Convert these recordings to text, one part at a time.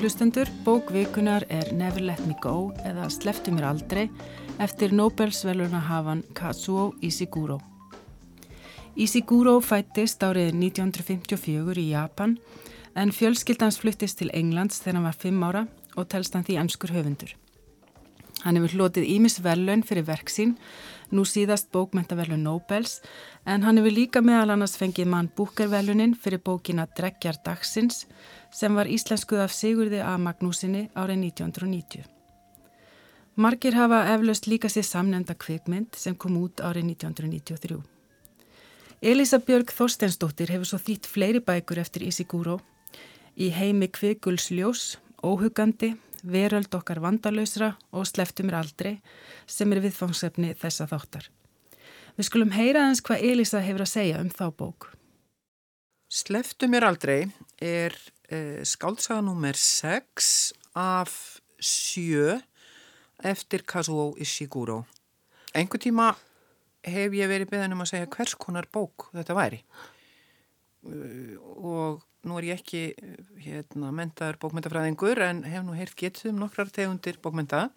hlustendur, bók vikunar er Never Let Me Go eða Sleftu mér aldrei eftir Nobelsvelunahafan Kazuo Ishiguro. Ishiguro fættist árið 1954 í Japan en fjölskyldans fluttist til Englands þegar hann var 5 ára og telst hann því anskur höfundur. Hann hefur hlotið Ímis velun fyrir verk sín, nú síðast bókmentavelun Nobels, en hann hefur líka meðal annars fengið mann búkervelunin fyrir bókina Dreggjar dagsins sem var íslenskuð af Sigurði A. Magnúsinni árið 1990. Margir hafa eflaust líka sér samnenda kvikmynd sem kom út árið 1993. Elisa Björg Þorstensdóttir hefur svo þýtt fleiri bækur eftir Isiguro í heimi Kviguls ljós, óhugandi, veröld okkar vandalösra og sleftumir aldrei sem er viðfangsefni þessa þáttar. Við skulum heyra aðeins hvað Elisa hefur að segja um þá bók. Sleftumir aldrei er uh, skáltsaga nummer 6 af 7 eftir Kazuo Ishiguro. Engu tíma hef ég verið beðan um að segja hvers konar bók þetta væri uh, og nú er ég ekki hérna, mentaður bókmyndafræðingur en hef nú heyrt getið um nokkrar tegundir bókmynda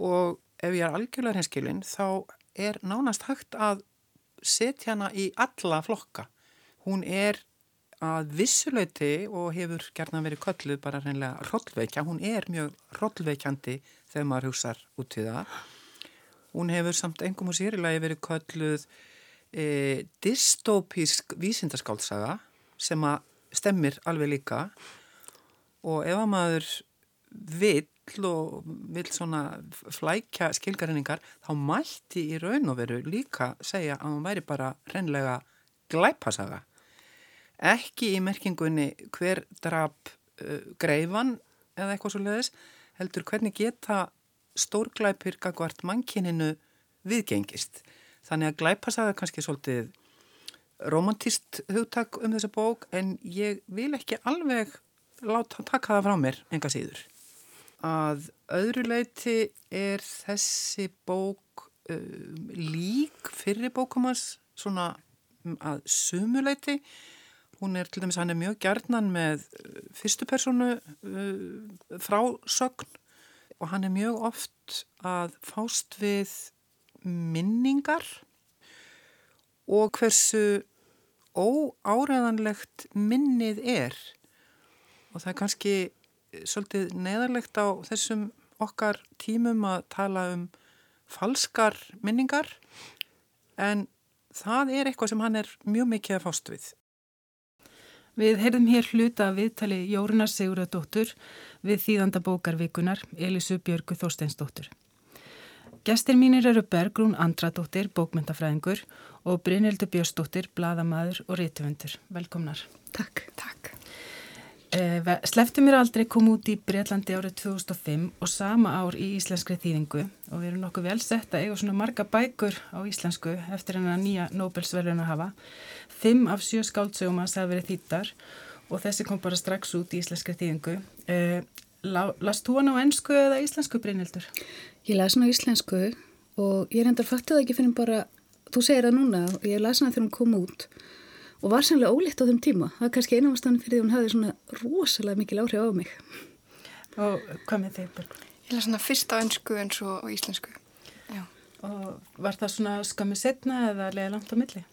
og ef ég er algjörlega hinskilinn þá er nánast hægt að setja hana í alla flokka. Hún er að vissuleiti og hefur gerna verið kölluð bara reynilega rollveikja, hún er mjög rollveikjandi þegar maður húsar út í það. Hún hefur samt engum og sýrilegi verið kölluð e, dystopísk vísindaskáltsaga sem að stemmir alveg líka. Og ef að maður vill og vill svona flækja skilgarinningar þá mætti í raun og veru líka segja að hún væri bara reynlega glæpasaga ekki í merkingunni hver drap uh, greifan eða eitthvað svo leiðis, heldur hvernig geta stórglæpir gagvart mannkininu viðgengist. Þannig að glæpasaga kannski svolítið romantist hugtak um þessa bók en ég vil ekki alveg láta taka það frá mér enga síður. Að öðru leiti er þessi bók um, lík fyrir bókumans svona um, að sumuleiti Hún er til dæmis, hann er mjög gjarnan með uh, fyrstu personu uh, frásögn og hann er mjög oft að fást við minningar og hversu óáreðanlegt minnið er og það er kannski svolítið neðarlegt á þessum okkar tímum að tala um falskar minningar en það er eitthvað sem hann er mjög mikið að fást við. Við heyrðum hér hluta viðtali Jórunar Sigurðardóttur við þýðanda bókarvikunar Elisu Björgu Þorsteinsdóttur. Gestir mínir eru Bergrún Andradóttir, bókmyndafræðingur og Brynildur Björnsdóttir, bladamæður og réttuvendur. Velkomnar. Takk. Takk. Eh, Sleftu mér aldrei kom út í Breitlandi árið 2005 og sama ár í íslenskri þýðingu og við erum nokkuð vel sett að eiga svona marga bækur á íslensku eftir hennar nýja Nobelsverðun að hafa. Fimm af sjö skáldsögum að það verið þýttar og þessi kom bara strax út í íslenskri þýðingu. Eh, Last þú hann á ennsku eða íslensku, Brynildur? Ég las hann á íslensku og ég reyndar fattið ekki fyrir bara, þú segir það núna ég las hann þegar hann kom út og var sannlega ólitt á þeim tíma. Það er kannski ástæðan fyrir því að hún hafði svona rosalega mikil áhrif á mig. Og hvað með þeir börn? Ég laði svona fyrst á önsku en svo á íslensku. Já. Og var það svona skamið setna eða leiði langt á milli?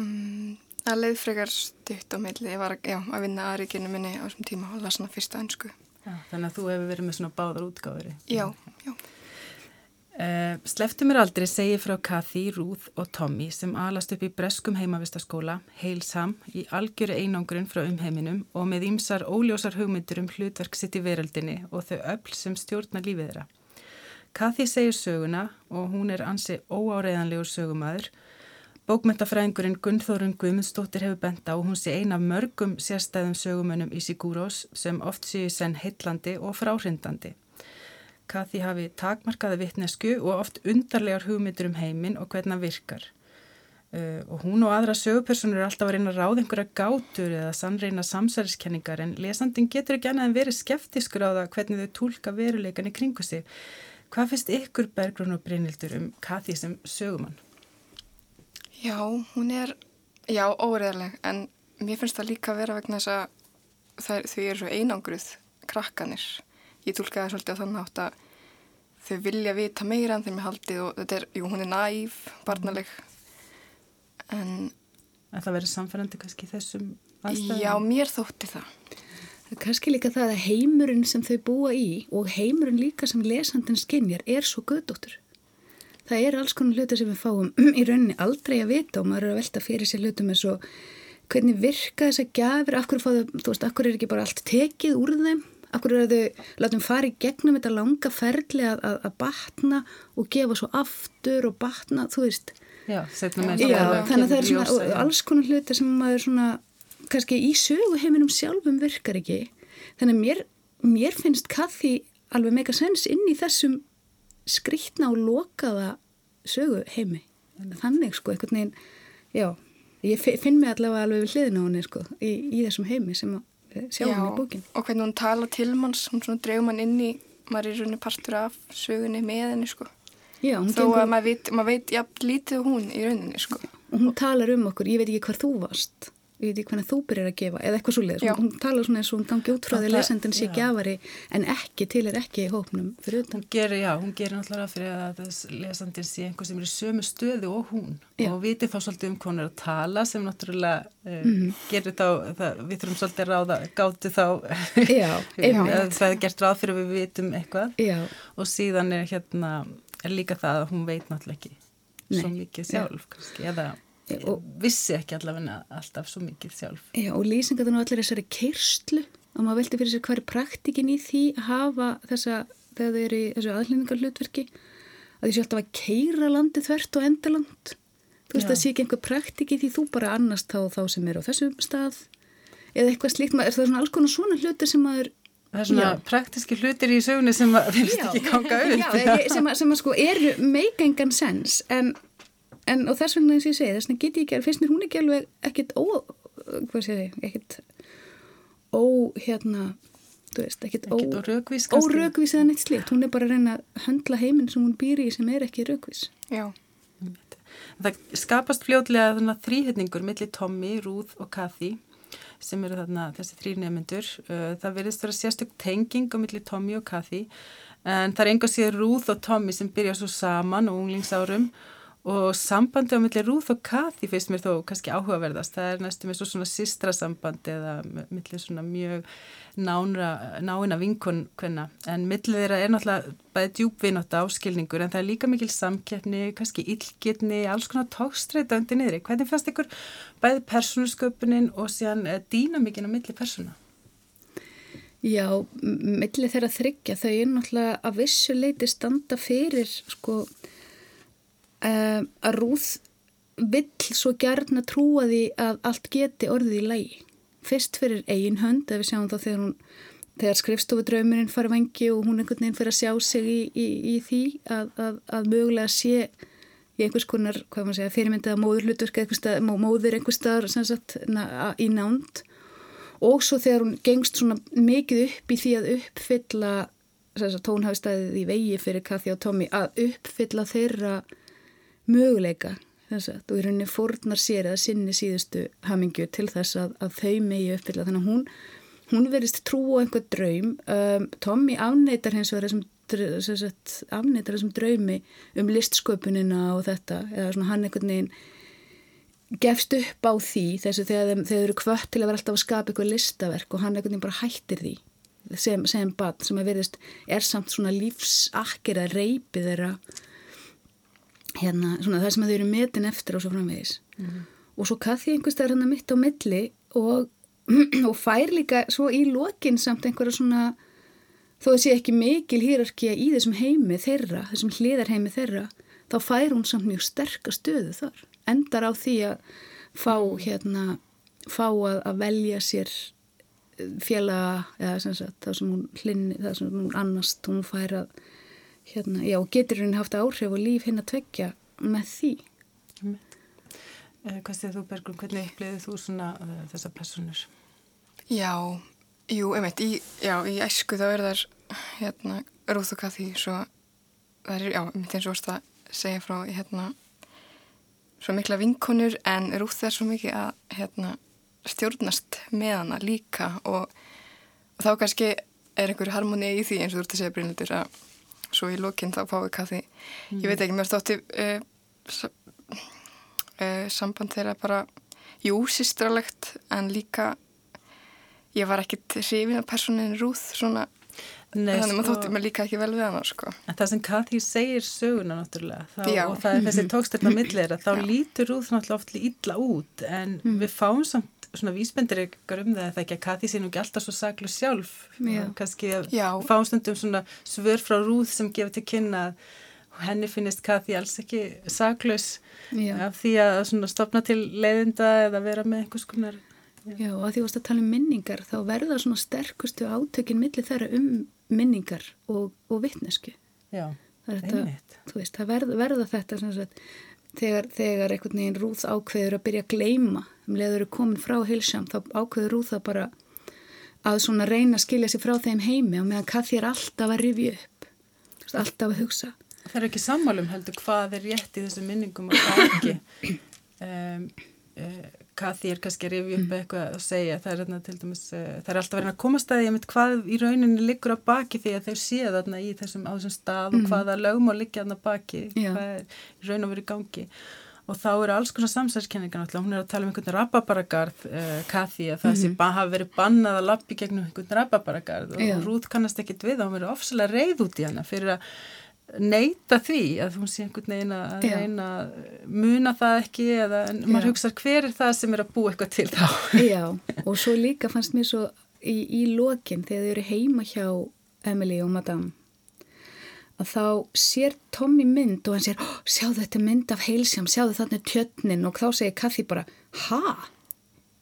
Um, það leiði frekar stutt á milli. Ég var já, að vinna aðrikinu minni á þessum tíma og laði svona fyrst á önsku. Já, þannig að þú hefur verið með svona báðar útgáður. Já, já. Uh, eh, Sleftu mér aldrei segi frá Kathy, Ruth og Tommy sem alast upp í breskum heimavistaskóla, heilsam, í algjöru einangrun frá umheiminum og með ýmsar óljósar hugmyndur um hlutverk sitt í veröldinni og þau öll sem stjórna lífið þeirra. Kathy segir söguna og hún er ansi óáreðanlegur sögumæður. Bókmyndafræðingurinn Gunnþórun Guðmundsdóttir hefur bent á og hún sé eina mörgum sérstæðum sögumönnum í Sigúrós sem oft séu senn heitlandi og fráhrindandi. Kathy hafi takmarkaði vittnesku og oft undarlegar hugmyndur um heiminn og hvernig hann virkar. Uh, og hún og aðra sögupersonur er alltaf að reyna að ráða einhverja gátur eða sannreina samsæriskenningar en lesandin getur ekki annað en verið skeftiskur á það hvernig þau tólka veruleikan í kringu sig. Hvað finnst ykkur Bergrun og Brynildur um Kathy sem sögumann? Já, hún er, já, óreðarleg en mér finnst það líka að vera vegna þess að þau eru svo einangruð krakkanir. Ég tólkaði svolítið á þannig átt að þau vilja vita meira en þeim er haldið og þetta er, jú, hún er næf, barnaleg, en En það verður samfærandi kannski þessum aðstæðum? já, mér þótti það. Kannski líka það að heimurinn sem þau búa í og heimurinn líka sem lesandin skinnjar er svo göðdóttur. Það er alls konar hluti sem við fáum í rauninni aldrei að vita og maður er að velta fyrir sér hlutum eins og hvernig virka þess að gjafir, af hverju fáðu, þú veist, af hverju er ekki bara allt tekið úr þeim, hverju er þau, látum fara í gegnum þetta langa ferli að, að, að batna og gefa svo aftur og batna, þú veist. Já, setna með Já, þannig að það er svona og alls konar hluti sem maður svona kannski í söguheiminum sjálfum virkar ekki. Þannig að mér, mér finnst kaffi alveg mega sens inn í þessum skrítna og lokaða söguheimi. Þannig sko, einhvern veginn já, ég fi- finn mig allavega alveg við hliðina á henni sko, í, í þessum heimi sem að sjá henni í bókin og hvernig hún tala til manns, hún svona dreif mann inn í, maður er rauninni partur af sögunni með henni, sko. já, Þó gengur, að maður veit, maður veit jafn lítið og hún í rauninni, sko. og hún talar um okkur, ég veit ekki hvar þú varst ég veit ekki hvernig þú byrjar að gefa eða eitthvað svo leið, Já. hún talar svona eins og hún gangi út frá því lesendin sé já. gjafari en ekki til er ekki í hópnum fyrir utan Hún gerir, já, hún gerir náttúrulega fyrir að þess lesandin sé einhver sem er í sömu stöðu og hún Já. og viti þá svolítið um er að tala sem náttúrulega uh, Mhm. gerir þá, það, við þurfum svolítið að ráða, gáti þá Já, það er gert ráð fyrir að við vitum eitthvað Já, og síðan er hérna er líka það að hún veit náttúrulega ekki svo Nei. mikið sjálf kannski, eða og- vissi ekki allavega alltaf svo mikið sjálf. Já, og lýsingar þannig allir þessari keirslu og maður veldi fyrir sér hver er praktikin í því að hafa þessa, þegar þau eru í þessu aðlýningar hlutverki að því sé alltaf að keira landi þvert og endaland þú veist Já. það sé ekki einhver praktiki því þú bara annast þá þá sem er á þessum stað eða eitthvað slíkt, maður, er það svona alls konar svona hluti sem maður það er svona Já. praktiski hlutir í sögunni sem að finnst ekki ganga upp já, sem, að, að sko eru meika engan sens en, en og þess vegna eins og ég segi þess vegna get ég ekki, finnst mér hún ekki alveg ekkit ó, hvað sé ég, ekkit ó, hérna þú veist, ekkit ó, Ekkert órökvís kannski. órökvís eða neitt slíkt, hún er bara að reyna að höndla heiminn sem hún býr í sem er ekki rökvís Já, Það skapast fljótlega þarna þrýhetningur millir Tommy, Ruth og Kathy sem eru þarna þessi þrýr nefnendur. Það verðist vera sérstök tenging á millir Tommy og Kathy en það er enga síður Ruth og Tommy sem byrja svo saman og unglingsárum og sambandi á millir Ruth og Kathy finnst mér þó kannski áhugaverðast. Það er næstum eins og svona sistra sambandi eða millir svona mjög nána, náina vinkunna en millir þeirra er náttúrulega bæði djúbvinnátt áskilningur en það er líka mikil samkeppni, kannski illgirni, alls konar tókstreita undir niðri. Hvernig fannst ykkur bæði persónusköpunin og síðan dýnamikinn á milli persóna? Já, m- milli þeirra þryggja þau er náttúrulega að vissu leiti standa fyrir sko um, að Rúð vill svo gjarn að trúa því að allt geti orðið í lægi. Fyrst fyrir eigin hönd, ef við sjáum þá þegar hún þegar skrifstofudraumurinn fara vangi og hún einhvern veginn fyrir að sjá sig í, í, í því að, að, að mögulega sé í einhvers konar, hvað maður segja, fyrirmyndið að móður einhvers staðar sagt í nánd og svo þegar hún gengst svona mikið upp í því að uppfylla þess að tón hafi staðið í vegi fyrir Kathy og Tommy að uppfylla þeirra möguleika þess að og í rauninni fórnar sér eða sinni síðustu hamingju til þess að, að þau megi uppfylla. Þannig að hún, hún verist trú á einhver draum. Um, Tommy afneitar hins vegar afneitar þessum draumi um listsköpunina og þetta eða svona hann einhvern veginn gefst upp á því þessu þegar þeir eru kvött til að vera alltaf að skapa eitthvað listaverk og hann einhvern veginn bara hættir því sem, sem bad sem að verðist er samt svona lífsakkir að reypi þeirra hérna svona það sem að þau eru metin eftir og svo framvegis. Og svo kathi einhvers staðar hann mitt á milli og, og fær líka svo í lokin samt einhverja svona þó að sé ekki mikil hýrarkja í þessum heimi þeirra, þessum hliðarheimi þeirra þá fær hún samt mjög sterkast stöðu þar. Endar á því að fá hérna fá að, að velja sér félaga eða sem sagt það sem hún hlinni, það sem hún annast hún fær að hérna, já, getur henni haft áhrif og líf hinn að tvekja með því? Eh, Hvað séð þú Bergrun, hvernig upplýðið þú svona uh, þessar personur? já, jú, einmitt, í, já, í æsku þá er þar, hérna, Rúð og Kathy, svo, það er, já, einmitt eins og vorst að segja frá, hérna, svo mikla vinkonur, en Rúð er svo mikið að, hérna, stjórnast með hana líka og, og þá kannski er einhver harmoni í því eins og þú ert að segja Brynildur að svo í lókinn þá fáið kaffi mm. ég veit ekki, mér stótti uh, uh, samband þeirra bara jú, sýstralegt en líka ég var ekkit hrifin af personin Rúð svona Nei, þannig að maður sko, þótti mig líka ekki vel við hana sko. en það sem Kathy segir söguna náttúrulega þá, og það er þessi tókstirna millera þá Já. lítur Rúð náttúrulega oft illa út en mm. við fáum samt svona vísbendir ykkur um það ekki að Kathy sé nú ekki alltaf svo saglu sjálf? Já. kannski að fáum stundum svona svör frá Rúð sem gefur til kynna að henni finnist Kathy alls ekki saklaus af því að stopna til leiðinda eða vera með einhvers konar Já, og að því að þú tala um minningar þá verða svona sterkustu átökinn millir þeirra um minningar og, og vittnesku Já, einmitt. Þú veist, það verða, verða þetta sagt, þegar, þegar einhvern veginn rúð ákveður að byrja að gleima um leiður eru komin frá heilsam þá ákveður rúð það bara að svona reyna að skilja sér frá þeim heimi og meðan Kathy er alltaf að rifja upp alltaf að hugsa. Það er ekki sammálum heldur hvað er rétt í þessum minningum og hvað ekki. Um, uh, Kathy er kannski að rifja upp eitthvað og segja það er, dæmis, uh, það er alltaf verið að koma staði með hvað í rauninni liggur að baki því að þeir séu þarna í þessum, þessum stað og mm. hvaða lögum og liggja þarna baki hvað er í raun og verið gangi. Og þá eru alls konar samsærskenningar náttúrulega, hún er að tala um einhvern rababaragarð uh, Kathy að það mm -hmm. sé hafa verið bannað að lappi gegnum einhvern rababaragarð og Rúð kannast ekkit við og hún verið ofsalega reyð út í hana fyrir að neyta því að hún sé einhvern veginn að reyna muna það ekki eða maður hugsa hver er það sem er að búa eitthvað til þá? Já, og svo líka fannst mér svo í, í lokin þegar þau eru heima hjá Emily og Madame að þá sér Tommy mynd og hann sér, oh, sjáðu þetta mynd af heilsjám, sjáðu þarna tjötnin. Og þá segir Kathy bara, ha?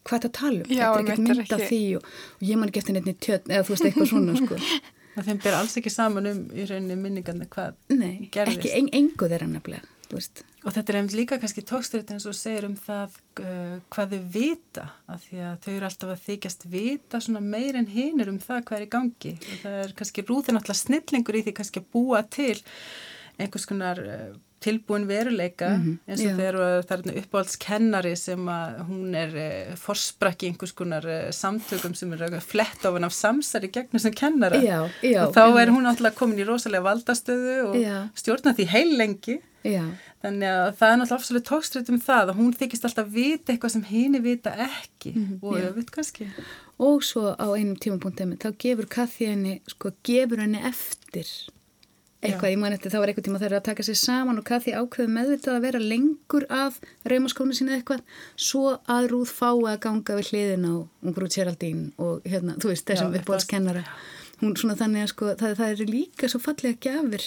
Hvað er þetta að tala um? Já, þetta er ekkert mynd af því og, og ég man ekki eftir nefnir tjötn eða þú veist eitthvað svona sko Það þeim ber alls ekki saman um í rauninni minningarna hvað Nei, gerðist. Nei, ekki en, engu þeirra nefnilega. Og þetta er einmitt líka kannski tóksturinn eins og segir um það uh, hvað þau vita af því að þau eru alltaf að þykjast vita svona meir en hinur um það hvað er í gangi. Og það er kannski rúðin alltaf snillingur í því kannski að búa til einhvers konar uh, tilbúin veruleika mm -hmm. eins og Já. þegar það er uppáhaldskennari sem að hún er e, forsprakki einhvers konar e, samtökum sem er flett ofan af samsari gegnum sem kennara. Já, já, og þá er hún alltaf komin í rosalega valdastöðu og stjórna því heil lengi. Þannig að það er náttúrulega ofsalega tókstritt um það að hún þykist alltaf vita eitthvað sem henni vita ekki mm -hmm, og öfut kannski. Og svo á einum tímapunktum þá gefur Kathy henni sko gefur henni eftir eitthvað, ég man eftir þá var eitthvað tíma þeirra að taka sér saman og Kathy ákveði meðvitað að vera lengur af reymaskónu sína eitthvað svo að Rúð fái að ganga við hliðin á Ungrúð Geraldín og hérna, þú veist, þessum uppbóðskennara hún svona þannig að sko, það, það er líka svo fallega gafir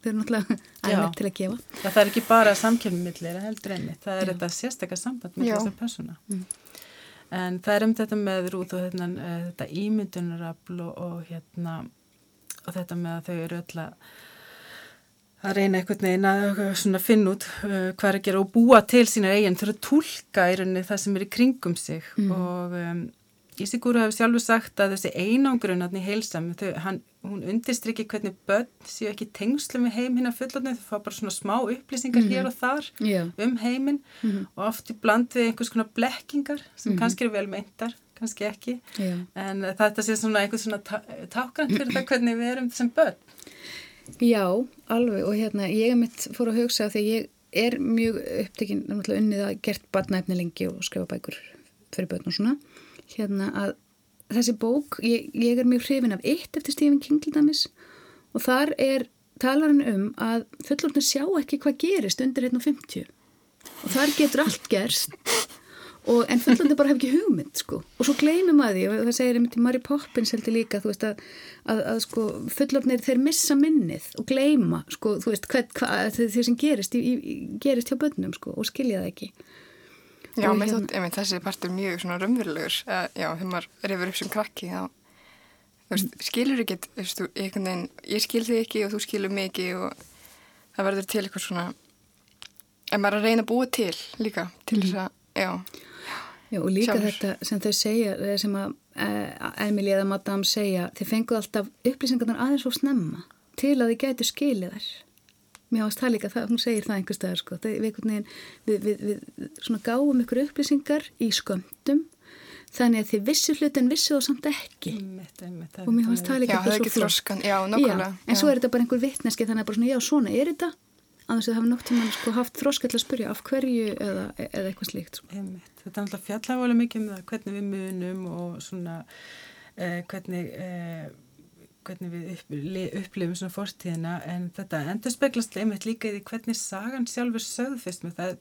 þau eru náttúrulega aðeins til að gefa. Já, það er ekki bara samkjöfumillir heldur einni, það er Já. þetta sérstakar samband með þessar persóna. Mm. en það er um þetta með Rúð og hérna, eh, þetta ímyndunarafl og, og hérna og þetta með að þau eru öll að að reyna einhvern veginn að finna út uh, hvað er að gera og búa til sína eigin þurfa að tólka í rauninni það sem er í kringum sig mm. og um, Ísigúru hefur sjálfur sagt að þessi einangrun í heilsam, þau, hann, hún undirstrykki hvernig börn séu ekki tengslu með heim hinn að fullotni, þau fá bara svona smá upplýsingar mm hér og þar yeah. um heiminn mm og oft í bland við einhvers konar blekkingar sem -hmm. kannski eru vel meintar kannski ekki. Já. en þetta sé svona eitthvað svona tákant fyrir það hvernig við erum sem börn. Já, alveg. Og hérna ég er mitt fór að hugsa því ég er mjög upptekinn unnið að gert barnaefni lengi og skrifa bækur fyrir börn og svona. Hérna að þessi bók, ég, ég er mjög hrifin af eitt eftir Stephen King til dæmis. Og þar er talarinn um að fullorðin sjá ekki hvað gerist undir 1.50 og þar getur allt gerst og, en fullandi bara hef ekki hugmynd sko. og svo gleymum að því og það segir einmitt í Mary Poppins heldur líka veist, að, að, að sko, fullorðnir þeir missa minnið og gleyma sko, veist, hvað, hvað, þeir sem gerist, í, í, gerist hjá bönnum sko, og skilja það ekki Já, og, hérna, þótt, þessi partur mjög raunverulegur þegar maður reyfur upp sem krakki þá skilur ekki ég skil þig ekki og þú skilur ekki og það verður til eitthvað svona en maður að reyna að búa til líka til þess mm. að, já Já, og líka Sjálfur. þetta sem þau segja, sem að eh, Emilí eða Madame segja, þeir fenguð alltaf upplýsingarnar aðeins og snemma til að þið gætu skilið þær. Mér ást það líka, það, hún segir það einhver staðar, sko. Það, við, við, við, við gáum ykkur upplýsingar í sköndum þannig að þið vissu hluti en vissu þá samt ekki Einmitt, einmitt, og mér fannst það líka Já, það er ekki þroskan, já, nákvæmlega. Já, en svo er þetta bara einhver vittneski þannig að bara svona, já, svona er þetta að það hafa nokt tíma sko, haft þroska til að spyrja af hverju eða, eða eitthvað slíkt sko. Þetta er alltaf fjallálega mikið um það hvernig við munum og svona eh, hvernig, eh, hvernig við upp, li- upplifum svona fortíðina en þetta endur speglast einmitt líka í því hvernig sagan sjálfur sögð fyrst með það.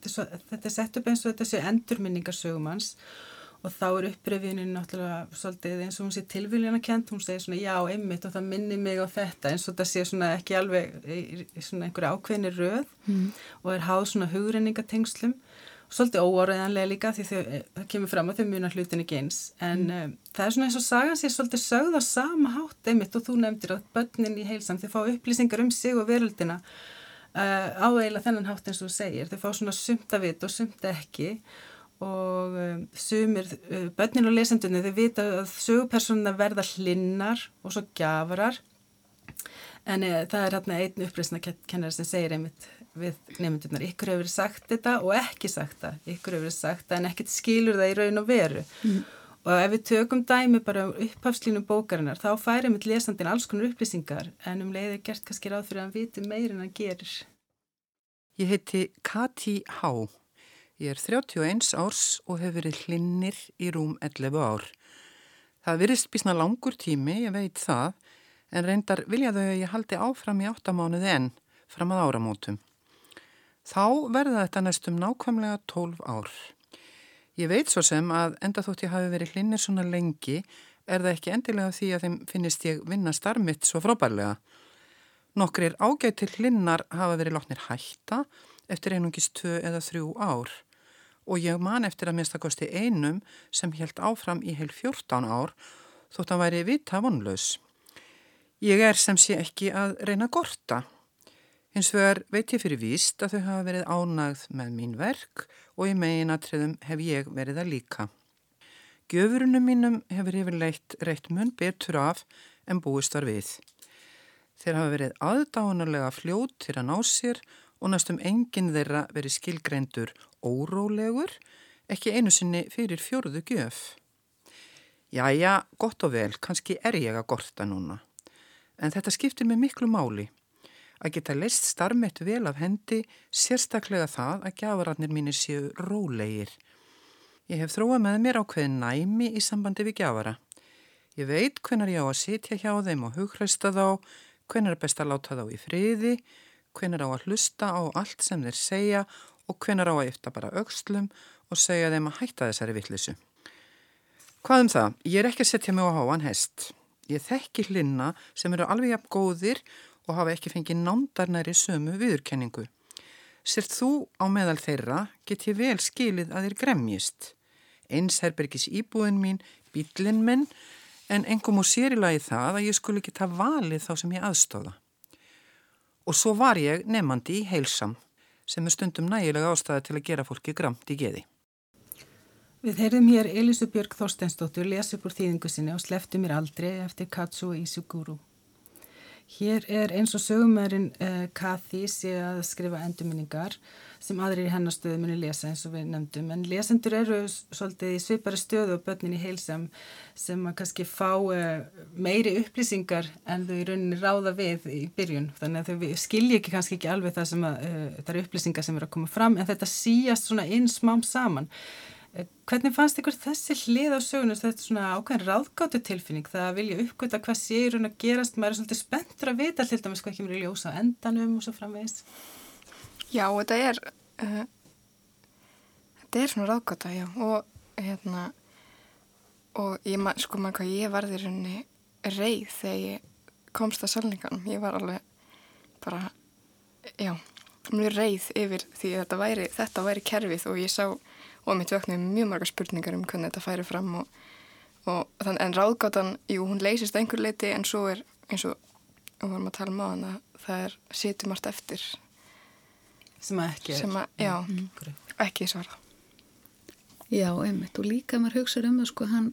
Þetta er, sett upp eins og þetta sé endurminningarsögumanns og þá er upprifinin náttúrulega svolítið eins og hún sé tilviljana kent, hún segir svona já, einmitt og það minni mig á þetta eins og þetta sé svona ekki alveg svona einhverja ákveðinni röð mm. og er háð svona hugrenningatengslum og svolítið óáræðanlega líka því þau, eh, það kemur fram að þau munar hlutin ekki eins en mm. það er svona eins og sagan sé svolítið sögð á sama hátt einmitt og þú nefndir að börnin í heilsam þau fá upplýsingar um sig og veröldina uh, á eiginlega þennan hátt eins og þú segir þau fá svona sumt að vita og sumt ekki og um, sumir, uh, börnin og lesendunni þau vita að sögupersonuna verða hlinnar og svo gjafarar en uh, það er hérna einn uppreysna kennari sem segir einmitt við nefndurnar, ykkur hefur sagt þetta og ekki sagt það, ykkur hefur sagt það en ekkert skilur það í raun og veru mm. og ef við tökum dæmi bara um upphafslínum bókarinnar þá færi mitt lesandin alls konar upplýsingar en um leiði gert kannski ráð fyrir að hann viti meir en hann gerir Ég heiti Kati Há. Ég er 31 árs og hefur verið hlinnir í rúm 11 ár. Það virðist bísna langur tími, ég veit það, en reyndar vilja þau að ég haldi áfram í áttamánuði enn, fram að áramótum. Þá verða þetta næstum nákvæmlega 12 ár. Ég veit svo sem að enda þótt ég hafi verið hlinnir svona lengi, er það ekki endilega því að þeim finnist ég vinna starmitt svo frábærlega. Nokkrir ágættir hlinnar hafa verið látnir hætta eftir einungis tvö eða þrjú ár og ég man eftir að minnstakosti einum sem held áfram í heil 14 ár þótt að væri vita vonlaus. Ég er sem sé ekki að reyna að gorta. Hins vegar veit ég fyrir víst að þau hafa verið ánægð með mín verk og í meginatriðum hef ég verið að líka. Gjöfurunum mínum hefur yfirleitt reitt mun betur af en búist var við. Þeir hafa verið aðdánarlega fljót til að ná sér og næstum enginn þeirra verið skilgreindur órólegur, ekki einu sinni fyrir fjörðu gjöf. Jæja, gott og vel, kannski er ég að gorta núna. En þetta skiptir mig miklu máli. Að geta leist starmitt vel af hendi, sérstaklega það að gjafararnir mínir séu rólegir. Ég hef þróað með mér ákveðin næmi í sambandi við gjafara. Ég veit hvenar ég á að sitja hjá þeim og hugræsta þá, hvenar er best að láta þá í friði, hvenar á að hlusta á allt sem þeir segja og hvenar á að yfta bara aukslum og segja þeim að hætta þessari vittlisu. Hvað um það? Ég er ekki að setja mig á háan hest. Ég þekki hlinna sem eru alveg jafn góðir og hafa ekki fengið nándarnæri sömu viðurkenningu. Sért þú á meðal þeirra get ég vel skilið að þeir gremjist. Eins herbergis íbúðin mín, bílinn minn, en engum og sérilagi það að ég skul ekki ta valið þá sem ég aðstóða. Og svo var ég nefandi í heilsam, sem er stundum nægilega ástæða til að gera fólki gramt í geði. Við heyrðum hér Elísu Björg Þorsteinsdóttur lesa upp úr þýðingu sinni og sleftu mér aldrei eftir Katsuo Isuguru. Hér er eins og sögumærin uh, Kathy sé að skrifa endurminningar sem aðrir í hennastöðu muni lesa eins og við nefndum. En lesendur eru svolítið í svipari stöðu og börnin í heilsam sem að kannski fá uh, meiri upplýsingar en þau í rauninni ráða við í byrjun. Þannig að þau skilji ekki kannski ekki alveg það sem að uh, það eru upplýsingar sem eru að koma fram en þetta síast svona inn smám saman. Hvernig fannst ykkur þessi hlið á sögunu þetta er svona ákveðin ráðgáttu tilfinning það að vilja uppgöta hvað sé í raun að gerast. Maður er svolítið spenntur að vita til dæmis hvað ekki mér í ljósa endanum og svo framvegist Já, þetta er uh, þetta er svona ráðgáta, já. Og hérna og ég man, sko maður hvað ég varði raunni reið þegar ég komst að salninganum, ég var alveg bara, já mjög reið yfir því þetta væri þetta væri kerfið og ég sá og mitt vöknuði mjög marga spurningar um hvernig þetta færi fram og, og þann, en ráðgátan, jú, hún leysist einhver leiti en svo er eins og og varum að tala um á hann að það er situm allt eftir. Sem að ekki er. Sem að, já, mm. ekki svara Já, einmitt og líka maður hugsaður um það sko hann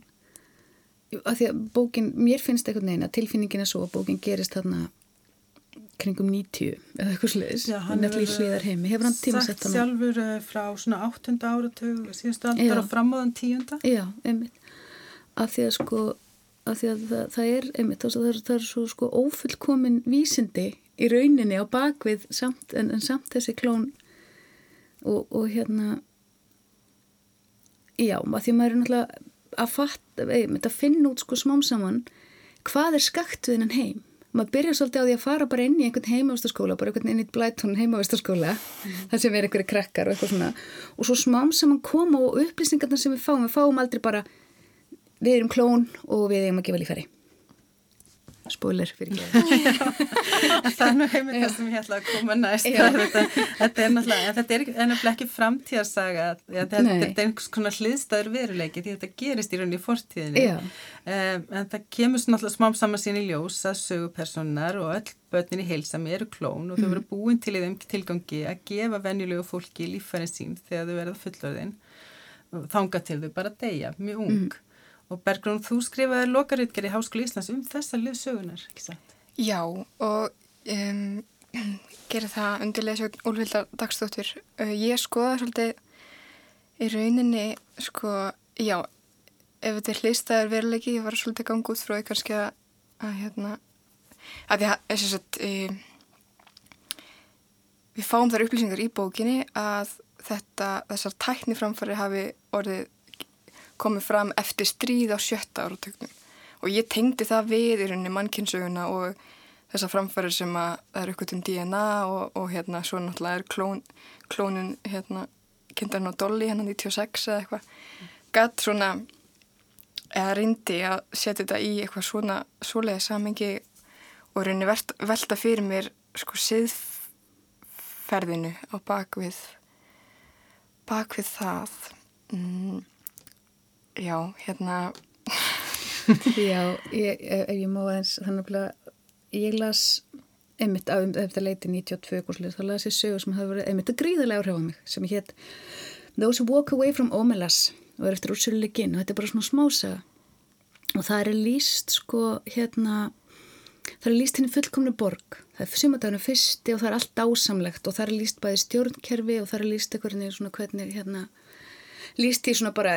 að því að bókin, mér finnst eitthvað neina tilfinningin er svo að bókin gerist þarna kringum 90 eða eitthvað sliðis Já, hann hefur heimi. hefur hann tímasett sagt sjálfur uh, frá svona 8. áratug síðustu aldar og framóðan 10. Já, einmitt af því að sko af því að það, það er einmitt, það er, það er svo sko ófullkomin vísindi í rauninni á bakvið samt, en, en samt þessi klón og, og hérna já, að því að maður er náttúrulega að fatta, einmitt að finna út sko smám saman hvað er skakt við hennan heim maður byrjar svolítið á því að fara bara inn í einhvern heimavistaskóla, bara einhvern inn í blætón heimavistaskóla, mm. þar sem er einhverju krakkar og eitthvað svona, og svo smám saman koma og upplýsingarna sem við fáum, við fáum aldrei bara, við erum klón og við erum að gefa lífæri spoiler fyrir ekki. Það er nú heiminn það sem ég ætla að koma næst. Þetta, þetta er náttúrulega þetta er náttúrulega ekki framtíðarsaga. Þetta er einhvers konar hliðstæður veruleiki því þetta gerist í rauninni í fortíðinni. Um, en það kemur náttúrulega smám saman sín í ljós að sögupersonar og öll börnin í heilsami eru klón og þau verður mhm. búin til í þeim tilgangi að gefa venjulegu fólki lífærin sín þegar þau verða fullorðin þanga til þau bara deyja, mjög ung. Mm. Og Bergrún, þú skrifaði lokaritger í Háskóli Íslands um þessa liðsögunar, ekki satt? Já, og um, gerir það undir liðsögun Úlvildar Dagstóttur. Uh, ég skoða svolítið í rauninni, sko, já, ef þetta er hlýstaður veruleiki, ég var svolítið gangið út frá því kannski að, að hérna, að því að, að, e, við fáum þar upplýsingar í bókinni að þetta, þessar tækniframfari hafi orðið komið fram eftir stríð á sjötta áratöknum og ég tengdi það við í rauninni mannkynsöguna og þessar framfærir sem að það er eitthvað til DNA og, og hérna svo náttúrulega er klón, klónin hérna kynntarinn á Dolly hérna 96 eða eitthvað. Mm. gatt svona eða reyndi að setja þetta í eitthvað svona svoleiði samengi og rauninni velta fyrir mér sko siðferðinu á bakvið bakvið það. Mm Já, hérna. Já, ég, ef ég má eins þannig að ég las einmitt á þetta leiti 92 þá las ég sögur sem hafa verið einmitt að gríðilega áhrif á mig sem hétt Those Who Walk Away From Omelas og er eftir úrsölu Ginn og þetta er bara svona smásaga og það er líst sko hérna það er líst henni fullkomnu borg. Það er sumadaginu fyrsti og það er allt ásamlegt og það er líst bæði stjórnkerfi og það er líst eitthvað hvernig hérna líst í svona bara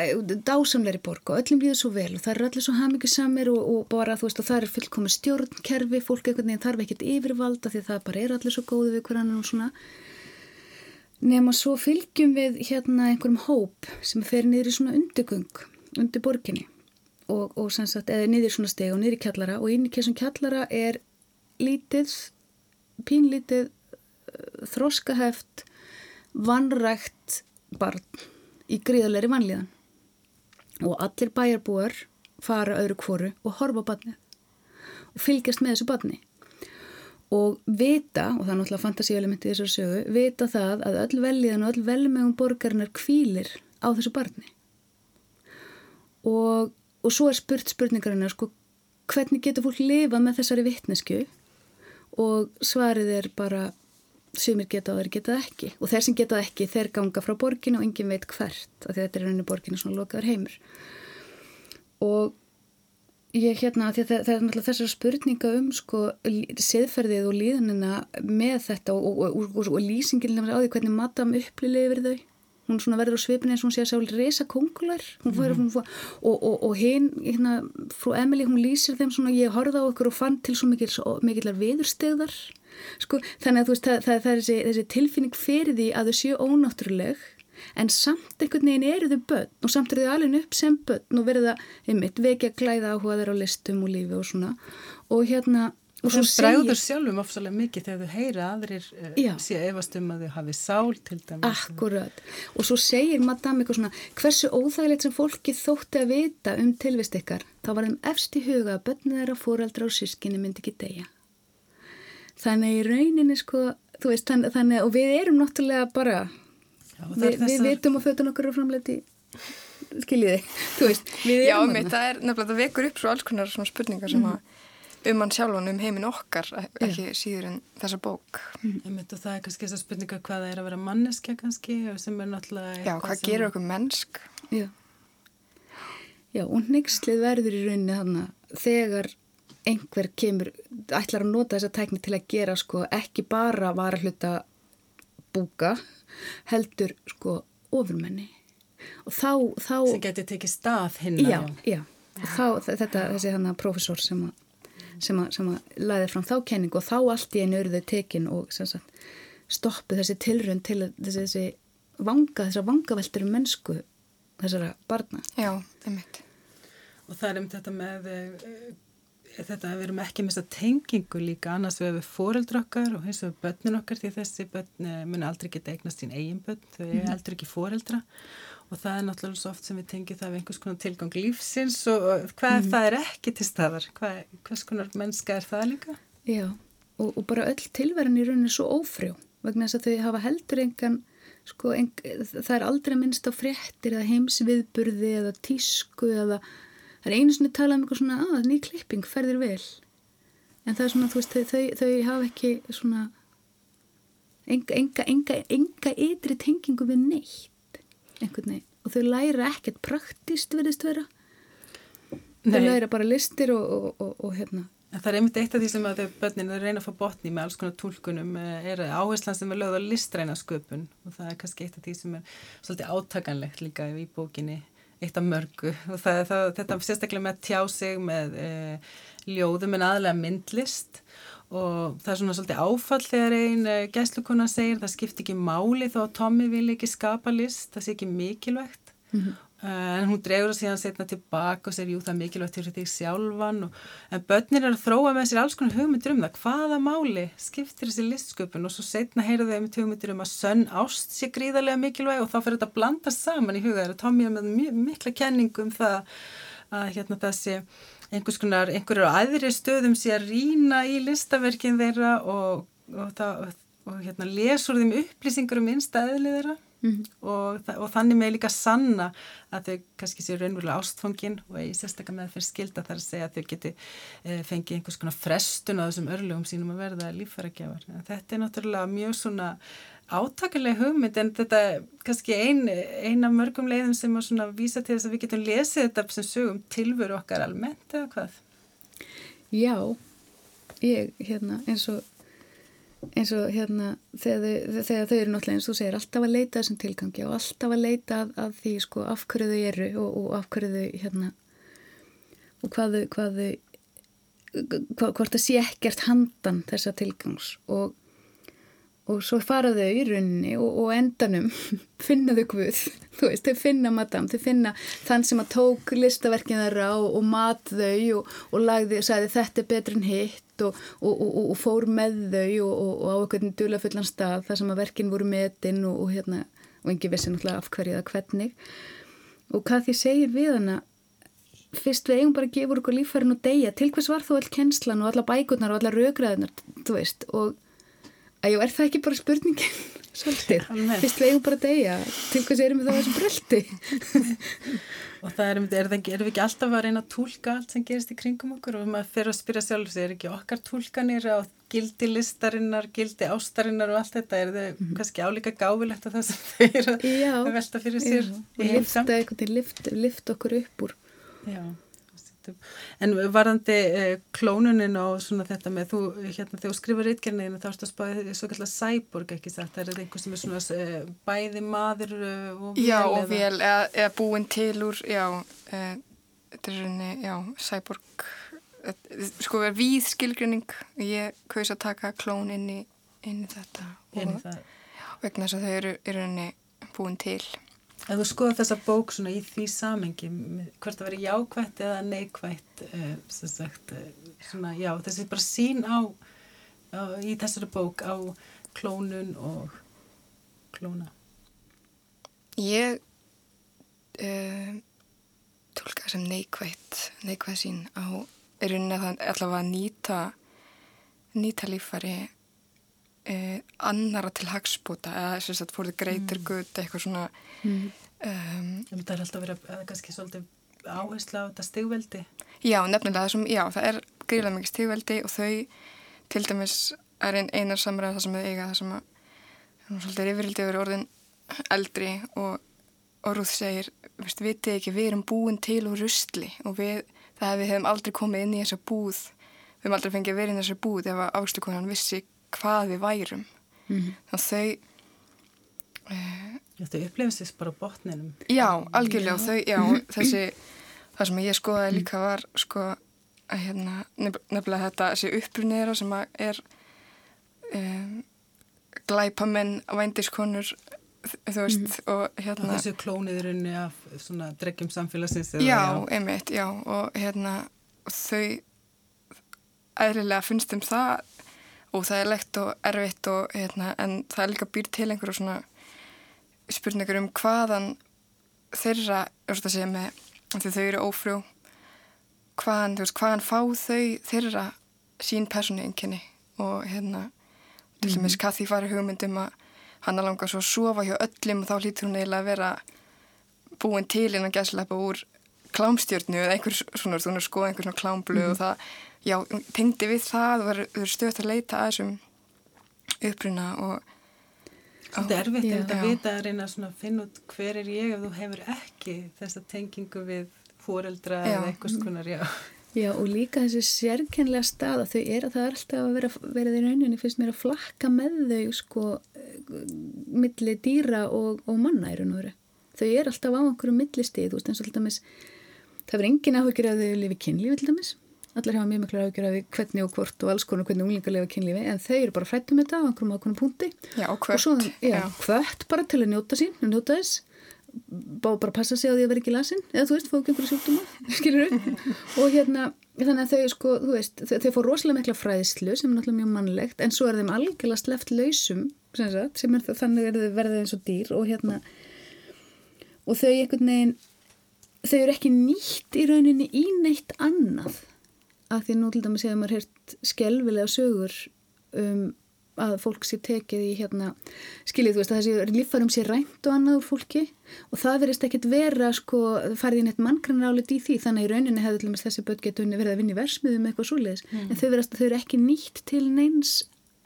dásamleiri borg og öllum líður svo vel og það er allir svo hamingisamir og, og bara þú veist og það er fullkomið stjórnkerfi, fólk einhvern veginn þarf ekkert yfirvalda því það bara er allir svo góði við hverjan og svona. Nema svo fylgjum við hérna einhverjum hóp sem fer niður í svona undirgung undir borginni og, og sannsagt, eða niður svona steg og niður í kjallara og inn í kessum kjallara er lítið pínlítið þróskaheft vannrægt barn í gríðalegri vanlíðan. Og allir bæjarbúar fara öðru kvoru og horfa á badnið og fylgjast með þessu badni og vita, og það er náttúrulega fantasíelementi í þessari sögu, vita það að öll velíðan og öll velmegum borgarinnar kvílir á þessu barni. Og, og svo er spurt spurningarinnar sko hvernig getur fólk lifa með þessari vittnesku og svarið er bara sumir geta og þeir geta ekki. Og þeir sem geta ekki þeir ganga frá borginu og engin veit hvert því þetta er rauninni borginu svona lokaður heimur. Og ég hérna það, það er náttúrulega þessar spurninga um sko siðferðið og líðanina með þetta og, og, og, og lýsingin á því hvernig matam upplýlega yfir þau hún svona verður á svipin eins og hún sé að sá reysa kongular mm -hmm. og hinn hérna, frú Emily hún lýsir þeim svona ég horfði á okkur og fann til svo mikillar viðurstegðar Sko, þannig að veist, það, það, það er þessi, þessi tilfinning fyrir því að þau séu ónáttúruleg en samt einhvern veginn eru þau börn og samt eru þau alveg upp sem börn og verða einmitt vekja glæða áhuga þeirra á listum og lífi og svona og hérna og það bræður sjálfum ofsalega mikið þegar þau heyra aðrir uh, sé efast um að þau hafi sál til dæmis Akkurat, og svo segir madame eitthvað svona hversu óþægilegt sem fólki þótti að vita um tilvist ykkar þá var þeim efst í huga að börnið þeirra fóreldra og sískinni myndi ekki deyja. Þannig í rauninni sko veist, þannig, þannig og við erum náttúrulega bara Já, við, þessar... við vitum að fötun okkur er framleiti skiljiði, þú veist Já, mitt, það er nefnilega, það vekur upp svo alls konar svona spurningar sem mm. að um hann sjálfan um heiminn okkar ekki Já. síður en þessa bók. Mm. það er kannski þessar spurningar hvað það er að vera manneskja kannski sem er náttúrulega Já, hvað sem... gerur okkur mennsk? Já. Já, og nextlið verður í rauninni þannig þegar einhver kemur, ætlar að nota þessa tækni til að gera sko ekki bara vara hluta búka heldur sko ofurmenni. Og þá, þá sem getur tekið stað hinn já, já, þá þetta, þessi hann að profesor sem að sem að, sem að laði fram þá kenning og þá allt í einu eruðu tekin og sagt, stoppu þessi tilrönd til þessi, þessi vanga, þessar vangaveltur um mennsku þessara barna. Já, einmitt. Og það er um þetta með uh, þetta að við erum ekki að mista tengingu líka annars við hefur fóreldra okkar og hins vegar börnin okkar því þessi börn uh, muni aldrei geta eignast sín eigin börn, þau mm. er aldrei ekki fóreldra og það er náttúrulega svo oft sem við tengjum það við einhvers konar tilgang lífsins og hvað mm. það er ekki til staðar hvað, hvers konar mennska er það líka? Já, og, og bara öll tilverðin í rauninni er svo ófrjó vegna þess að þau hafa heldur engan sko, en, það er aldrei minnst á fréttir eða heimsviðburði eða tísku eða það er einu svona talað um eitthvað svona að ný klipping ferðir vel en það er svona þú veist þau, þau, þau hafa ekki svona enga, enga, enga, enga ytri tengingu við neitt einhvern veginn. Og þau læra ekkert praktist verðist vera. Nei. þau læra bara listir og, og, og, og hérna. En það er einmitt eitt af því sem að þau börnin reyna að fá botni með alls konar tólkunum eh, er áherslan sem er lögð á listræna sköpun. Og það er kannski eitt af því sem er svolítið átakanlegt líka í bókinni eitt af mörgu. Og það, það, þetta sérstaklega með að tjá sig með e, ljóðum en aðlega myndlist og það er svona svolítið áfall þegar einn uh, gæslukona segir það skiptir ekki máli þó að Tommy vil ekki skapa list, það sé ekki mikilvægt. Mm -hmm. en hún dregur það síðan setna tilbaka og segir jú það er mikilvægt til því sjálfan. Og, en börnir er að þróa með sér alls konar hugmyndir um það. Hvaða máli skiptir þessi listsköpun? Og svo setna heyra þau um hugmyndir um að sönn ást sé gríðarlega mikilvæg og þá fyrir þetta að blanda saman í huga þeirra. Tommy er með mikla kenning um það að hérna sé einhvers konar, einhverju aðri stöðum sé að rína í listaverkin þeirra og, og, það, og hérna, lesur þeim upplýsingur um innstæðli þeirra mm -hmm. og, og þannig með líka sanna að þau kannski séu raunverulega ástfangin og ég sérstaklega með fyrir skilda þar að segja að þau geti e, fengið einhvers konar frestun á þessum örlugum sínum að verða lífæragjafar. Þetta er náttúrulega mjög svona átakalega hugmynd en þetta er kannski ein, ein af mörgum leiðum sem að svona vísa til þess að við getum lesið þetta sem sögum tilveru okkar almennt eða hvað? Já, ég hérna eins og eins og hérna þegar þegar þau eru náttúrulega eins og segir alltaf að leita þessum tilgangi og alltaf að leita að, að því sko af hverju þau eru og, og af hverju þau hérna og hvað þau hvað, hvort það sé ekkert handan þessa tilgangs og og svo fara þau í runni og, og endanum finna þau Guð, þú veist, þau finna madam, þau finna þann sem að tók listaverkin þeirra og, og mat þau og, og lagði sagði þetta er betur en hitt. Og fór með þau og á einhvern dulafullan stað þar sem að verkin voru metinn og hérna, og engi vissi náttúrulega af hverju eða hvernig. Og hvað því segir við hana fyrst við eigum bara að gefa okkur lífærin og deyja, til hvers var þú all kennslan og alla bækurnar og alla raugraðunar, þú veist, og Æjú, er það ekki bara spurningin? Svolítið? Fyrst við eigum bara að deyja. Til hvers erum við þá þessum bröldi? og það er, er, er, er við ekki alltaf að reyna að tólka allt sem gerist í kringum okkur? Og maður fyrir að spyrja sjálf er ekki okkar tólkanir á gildi listarinnar, gildi ástarinnar og allt þetta er þau mm -hmm. kannski álíka gáfilegt að það sem þau eru að velta fyrir sér já, og lifta, lift, lift okkur upp úr. Já En varðandi eh, klónunin og svona þetta með þú, hérna þegar þú skrifur reitgerniðinu þá erstu að spáði svo kallar sæborg ekki sagt, það er eitthvað sem er svona eh, bæði maður eh, og vel Já og vel, eða, eða búin til úr já, eh, þetta er svona já, sæborg sko verð víð skilgrinning ég kaus að taka klón inn í, inn í þetta. Inn í það. og vegna þess að þau eru, eru búin til Ef þú skoður þessa bók svona í því samengi, hvort það veri jákvætt eða neikvætt, eh, sem sagt, eh, svona, já, þessi bara sín á, á, í þessari bók á klónun og klóna. Ég uh, tólka sem neikvætt, neikvætt sín á, er að það allavega að nýta, nýta lífari eh, annara til hagspúta eða þess að fór þið greitir mm. gutt eitthvað svona mm. um, Það er alltaf verið að kannski svolítið áhersla á þetta stigveldi Já, nefnilega það, sem, já, það er gríðlega mikið stigveldi og þau til dæmis er einn einar samræð það sem þau eiga það sem að svolítið yfirildi yfir orðin eldri og, og Rúð segir veist, vitið ekki, við erum búin til úr rustli og við, það við hefum aldrei komið inn í þessa búð við hefum aldrei fengið að vera inn í þessa búð ef að ástukonan vissi hvað við værum mm -hmm. þannig að þau uh, Þau upplifast þess bara botninum Já, algjörlega já. Þau, já, þessi það sem ég skoðaði líka var sko að hérna nefnilega þetta þessi upprunniðra sem að er um, glæpamenn vændiskonur þú veist mm. og hérna og þessu klóniðurinni af svona dreggjum samfélagsins já, já, einmitt, já og hérna þau eðlilega finnst um það og það er lekt og erfitt og hérna en það er líka býr til einhverju svona spurningur um hvaðan þeirra, þú veist að segja með því þau eru ófrjó hvaðan, þú veist, hvaðan fá þau þeirra sín persónu einkenni og hérna til dæmis mm. Kathy fari hugmyndum að hann langað svo að sofa hjá öllum og þá hlýtur hún eiginlega að vera búin til innan gæslepa úr klámstjörnu eða einhver svona, þú veist, skoða einhver svona klámblu mm. og það, já, tengdi við það og verður stöðt að leita að þessum uppruna og Þetta er erfitt já, að vita að reyna að finna út hver er ég ef þú hefur ekki þessa tengingu við fóreldra eða eitthvað skonar, já. Já og líka þessi sérkennlega stað að þau er að það er alltaf að vera, vera í rauninni fyrst mér að flakka með þau sko milli dýra og, og manna í raun og veru. Þau er alltaf á einhverju millistíð, þú veist eins og alltaf mis, það verður engin áhugjur að þau lifi kynlífi til dæmis. Allir hafa mjög miklu ágjör af hvernig og hvort og alls konar hvernig unglingar lifa kynlífi en þau eru bara frættum þetta á einhverjum ákveðnum punkti. Já, og hvert og svo, já, hvert bara til að njóta sín að njóta þess. Bá bara passa sig á því að vera ekki lasin eða þú veist, fá ekki einhverju sjúkdóma skilur upp og hérna, þannig að þau sko, þú veist, þau, þau fór rosalega mikla fræðislu sem er náttúrulega mjög mannlegt en svo er þeim algjörlega sleft lausum sem, sagt, sem er, þannig er þau verðið eins og dýr og hérna og þau einhvern veginn þau eru ekki nýtt í rauninni í neitt annað. Að því nú til dæmis hefur maður hert skelvilega sögur um að fólk sé tekið í hérna skiljið þú veist að þessi líffarum sé rænt og annað úr fólki. Og það verist ekkert vera sko farið inn eitt manngrannálit í því. Þannig í rauninni hefur til dæmis þessi börn getur verið að vinna í versmiðu með eitthvað svoleiðis. Mm. en þau verist að þau eru ekki nýtt til neins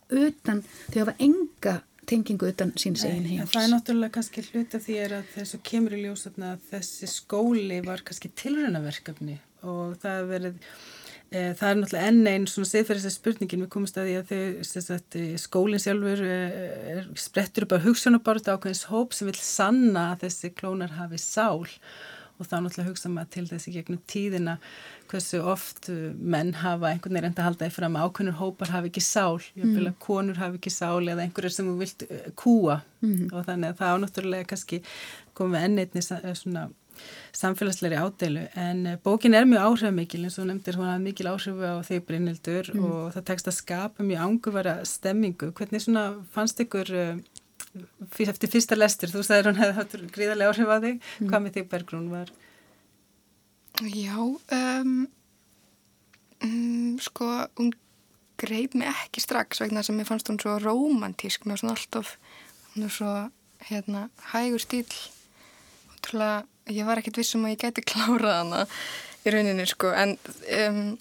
utan. Þau hafa enga tengingu utan síns eigin heims. Það er náttúrulega kannski hluta því að þessu kemur í ljós að þessi skóli var kannski tilrönaverkefni og það verið Eh, það er náttúrulega enn einn svona siðferðislega spurningin við komumst að því að þau eh, skólinn sjálfur er, sprettur upp á hugsunabarð ákveðins hóp sem vil sanna að þessi klónar hafi sál og þá náttúrulega hugsa maður til þessi gegnum tíðina hversu oft menn hafa einhvern veginn enda haldaði fram ákveðnur hópar hafi ekki sál, mm. konur hafi ekki sál eða einhverjir sem þú vilt kúa mm. og þannig að það á náttúrulega kannski komum við enn einni svona samfélagsleiri ádeilu en eh, bókin er mjög áhrifmikil eins og nefndir hún hafði mikil áhrifu á þig Brynildur mm. og það tekst að skapa mjög ángurvara stemmingu. Hvernig svona fannst ykkur uh, eftir fyrsta lestur, þú sagðir hún hefði hattur gríðarlega áhrif á þig, mm. hvað með þig Bergrún var? Já um, um, sko hún greið mig ekki strax vegna sem ég fannst hún svo romantísk með svona alltof hún er svo hérna hægur stíl ótrúlega ég var ekkert vissum að ég gæti klárað hana í rauninni sko. En um,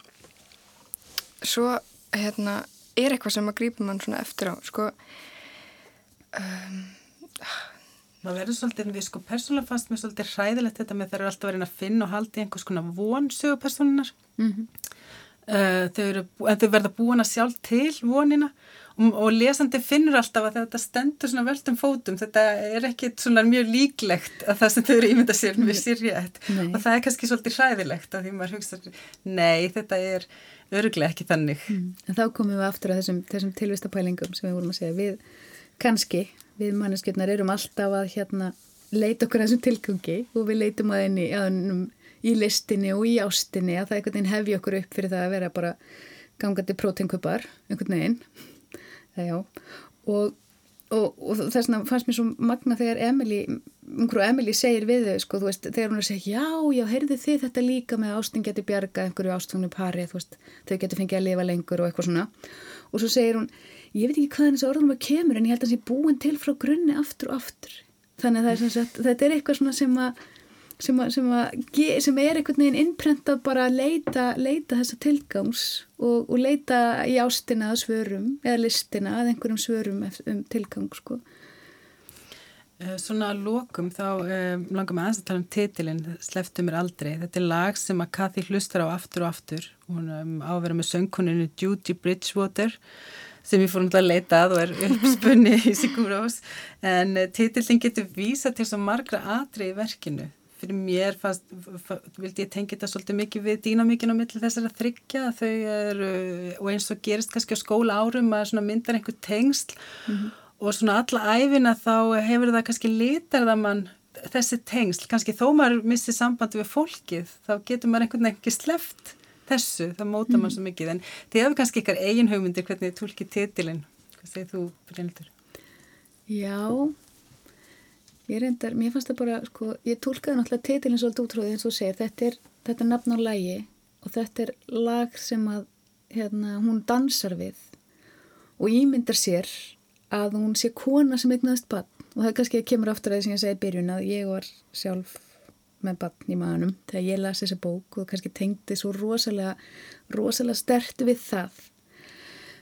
svo hérna er eitthvað sem að grípa mann svona eftir á sko um, Það verður svolítið, við sko persónulega fannst mér svolítið hræðilegt þetta með þeir eru alltaf verið að finna og haldi einhvers konar vonsögu personunar mm -hmm. uh, þau eru, en þau verða búin að sjálf til vonina. Og, og lesandi finnur alltaf að þetta stendur svona veldum fótum, þetta er ekki svona mjög líklegt að það sem þau eru ímynda sér við sér rétt. Og það er kannski svolítið hræðilegt að því maður hugsa nei, þetta er öruglega ekki þannig. Mm. En þá komum við aftur að þessum, þessum tilvistapælingum sem við vorum að segja við kannski, við manneskjöldnar erum alltaf að hérna leita okkur að þessum tilgangi og við leitum að henni í listinni og í ástinni að það einhvern veginn hefji okkur upp fyrir það að vera bara gangandi prótengupar einhvern veginn. Og, og, og þess vegna fannst mér svo magna þegar Emily, umhverju Emily segir við þau, sko, veist, þegar hún er að segja já, já, heyrðu þið þetta líka með ástin geti bjarga einhverju ástfungnu pari, veist þau geti fengið að lifa lengur og eitthvað svona og svo segir hún, ég veit ekki hvaðan þessi orðum að kemur en ég held að það sé búin til frá grunni aftur og aftur, þannig að, að þetta er eitthvað svona sem að sem, að, sem, að, sem er einhvern veginn innprentað bara að leita, leita þessa tilgangs og, og leita í ástina að svörum eða listina að einhverjum svörum um tilgang sko. Eh, svona að lókum þá um, langar maður aðeins að tala um titilinn Sleftu mér aldrei. Þetta er lag sem að Kathy hlustar á aftur og aftur hún um, ávera með söngkuninu Judy Bridgewater sem ég fór náttúrulega að leita að og er uppspunni í Sigurós en uh, titillin getur vísa til svo margra atri í verkinu fyrir mér fast, vildi ég tengja þetta svolítið mikið við dýnamíkinu á milli þessar að þryggja þau eru, og eins og gerist kannski á skóla árum að myndar einhver tengsl mm -hmm. Og svona alla æfina þá hefur það kannski lítar það mann þessi tengsl, kannski þó maður missi sambandi við fólkið, þá getur maður einhvern veginn ekki sleft þessu, það móta maður mm. svo mikið, en þið hefur kannski ykkar eigin hugmyndir hvernig þið tólkið titilinn, hvað segir þú, Bryndur? Já, Ég reyndar, mér fannst það bara, sko, ég tólkaði náttúrulega titilin svolítið útráðið eins og segir, þetta er, þetta er nafn á lægi og þetta er lag sem að, hérna, hún dansar við og ímyndar sér að hún sé kona sem eignaðist bann og það er kannski að kemur aftur að því sem ég segi byrjun að ég var sjálf með bann í maðunum þegar ég las þessa bók og kannski tengdi svo rosalega, rosalega stert við það.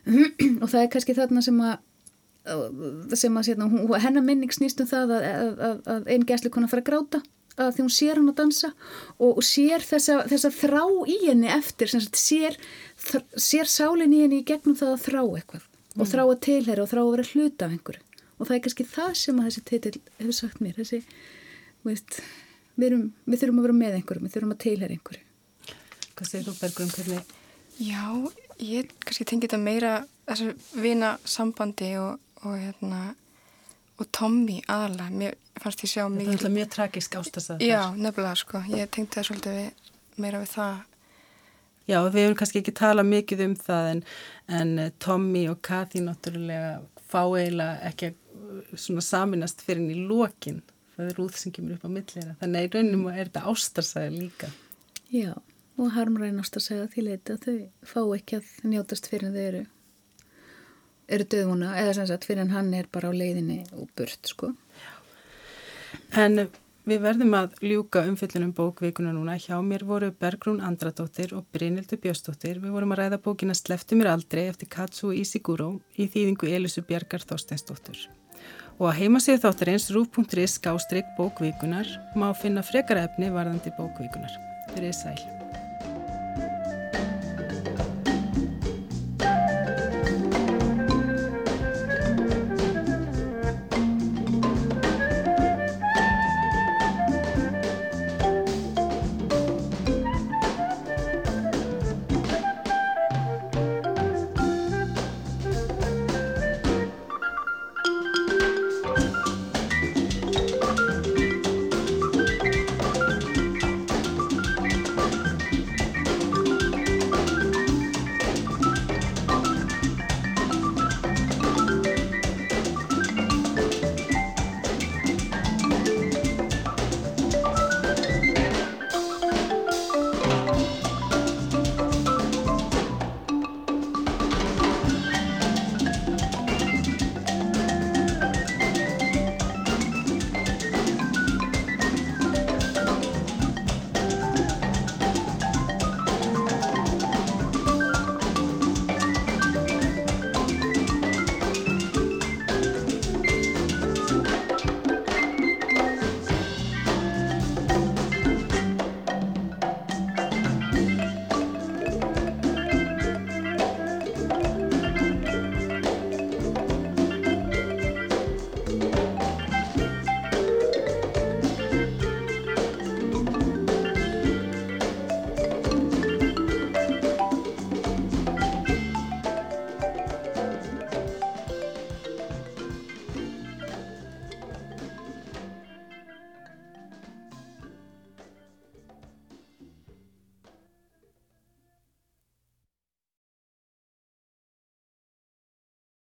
Og það er kannski þarna sem að sem að sérna, hennar minning snýst um það að, að, að einn gæsli konar fara að gráta að því hún sér hann að dansa og sér þessa, þessa þrá í henni eftir, sagt, sér, sér sálinn í henni í gegnum það að þrá eitthvað mm. og þrá að tilhæra og þrá að vera hluta af einhverju og það er kannski það sem að þessi titil hefur sagt mér þessi, veist, við, erum, við þurfum að vera með einhverju, við þurfum að tilhæra einhverju Hvað segir þú Bergur um hvernig? Já, ég kannski tengi þetta meira þessu vina sambandi og og hérna og Tommy aðalega, mér fannst ég sjá mikið. Þetta er mjög tragisk ástast að það. Já, nefnilega sko, ég tengdi það svolítið við, meira við það. Já, við hefum kannski ekki talað mikið um það en, en eh, Tommy og Kathy náttúrulega fá eiginlega ekki svona saminast fyrir henni í lokin. Það er úð sem kemur upp á millera. Þannig að í rauninu er þetta ástarsæði líka. Já, og harmræn ástarsæði að því leita þau fá ekki að njótast fyrir þeir eru eru döðvona eða sem sagt fyrir hann er bara á leiðinni og burt sko. En við verðum að ljúka umfyllunum bókvikuna núna. Hjá mér voru Bergrún Andradóttir og Brynildur Bjöstóttir. Við vorum að ræða bókina Sleftu mér aldrei eftir Katsu Isiguro í þýðingu Elisu Bjarkar Þorsteinsdóttir. Og að heimasíðu þáttarins rúf.is skástrygg bókvikunar má finna frekara efni varðandi bókvikunar. Þeir eru sæl.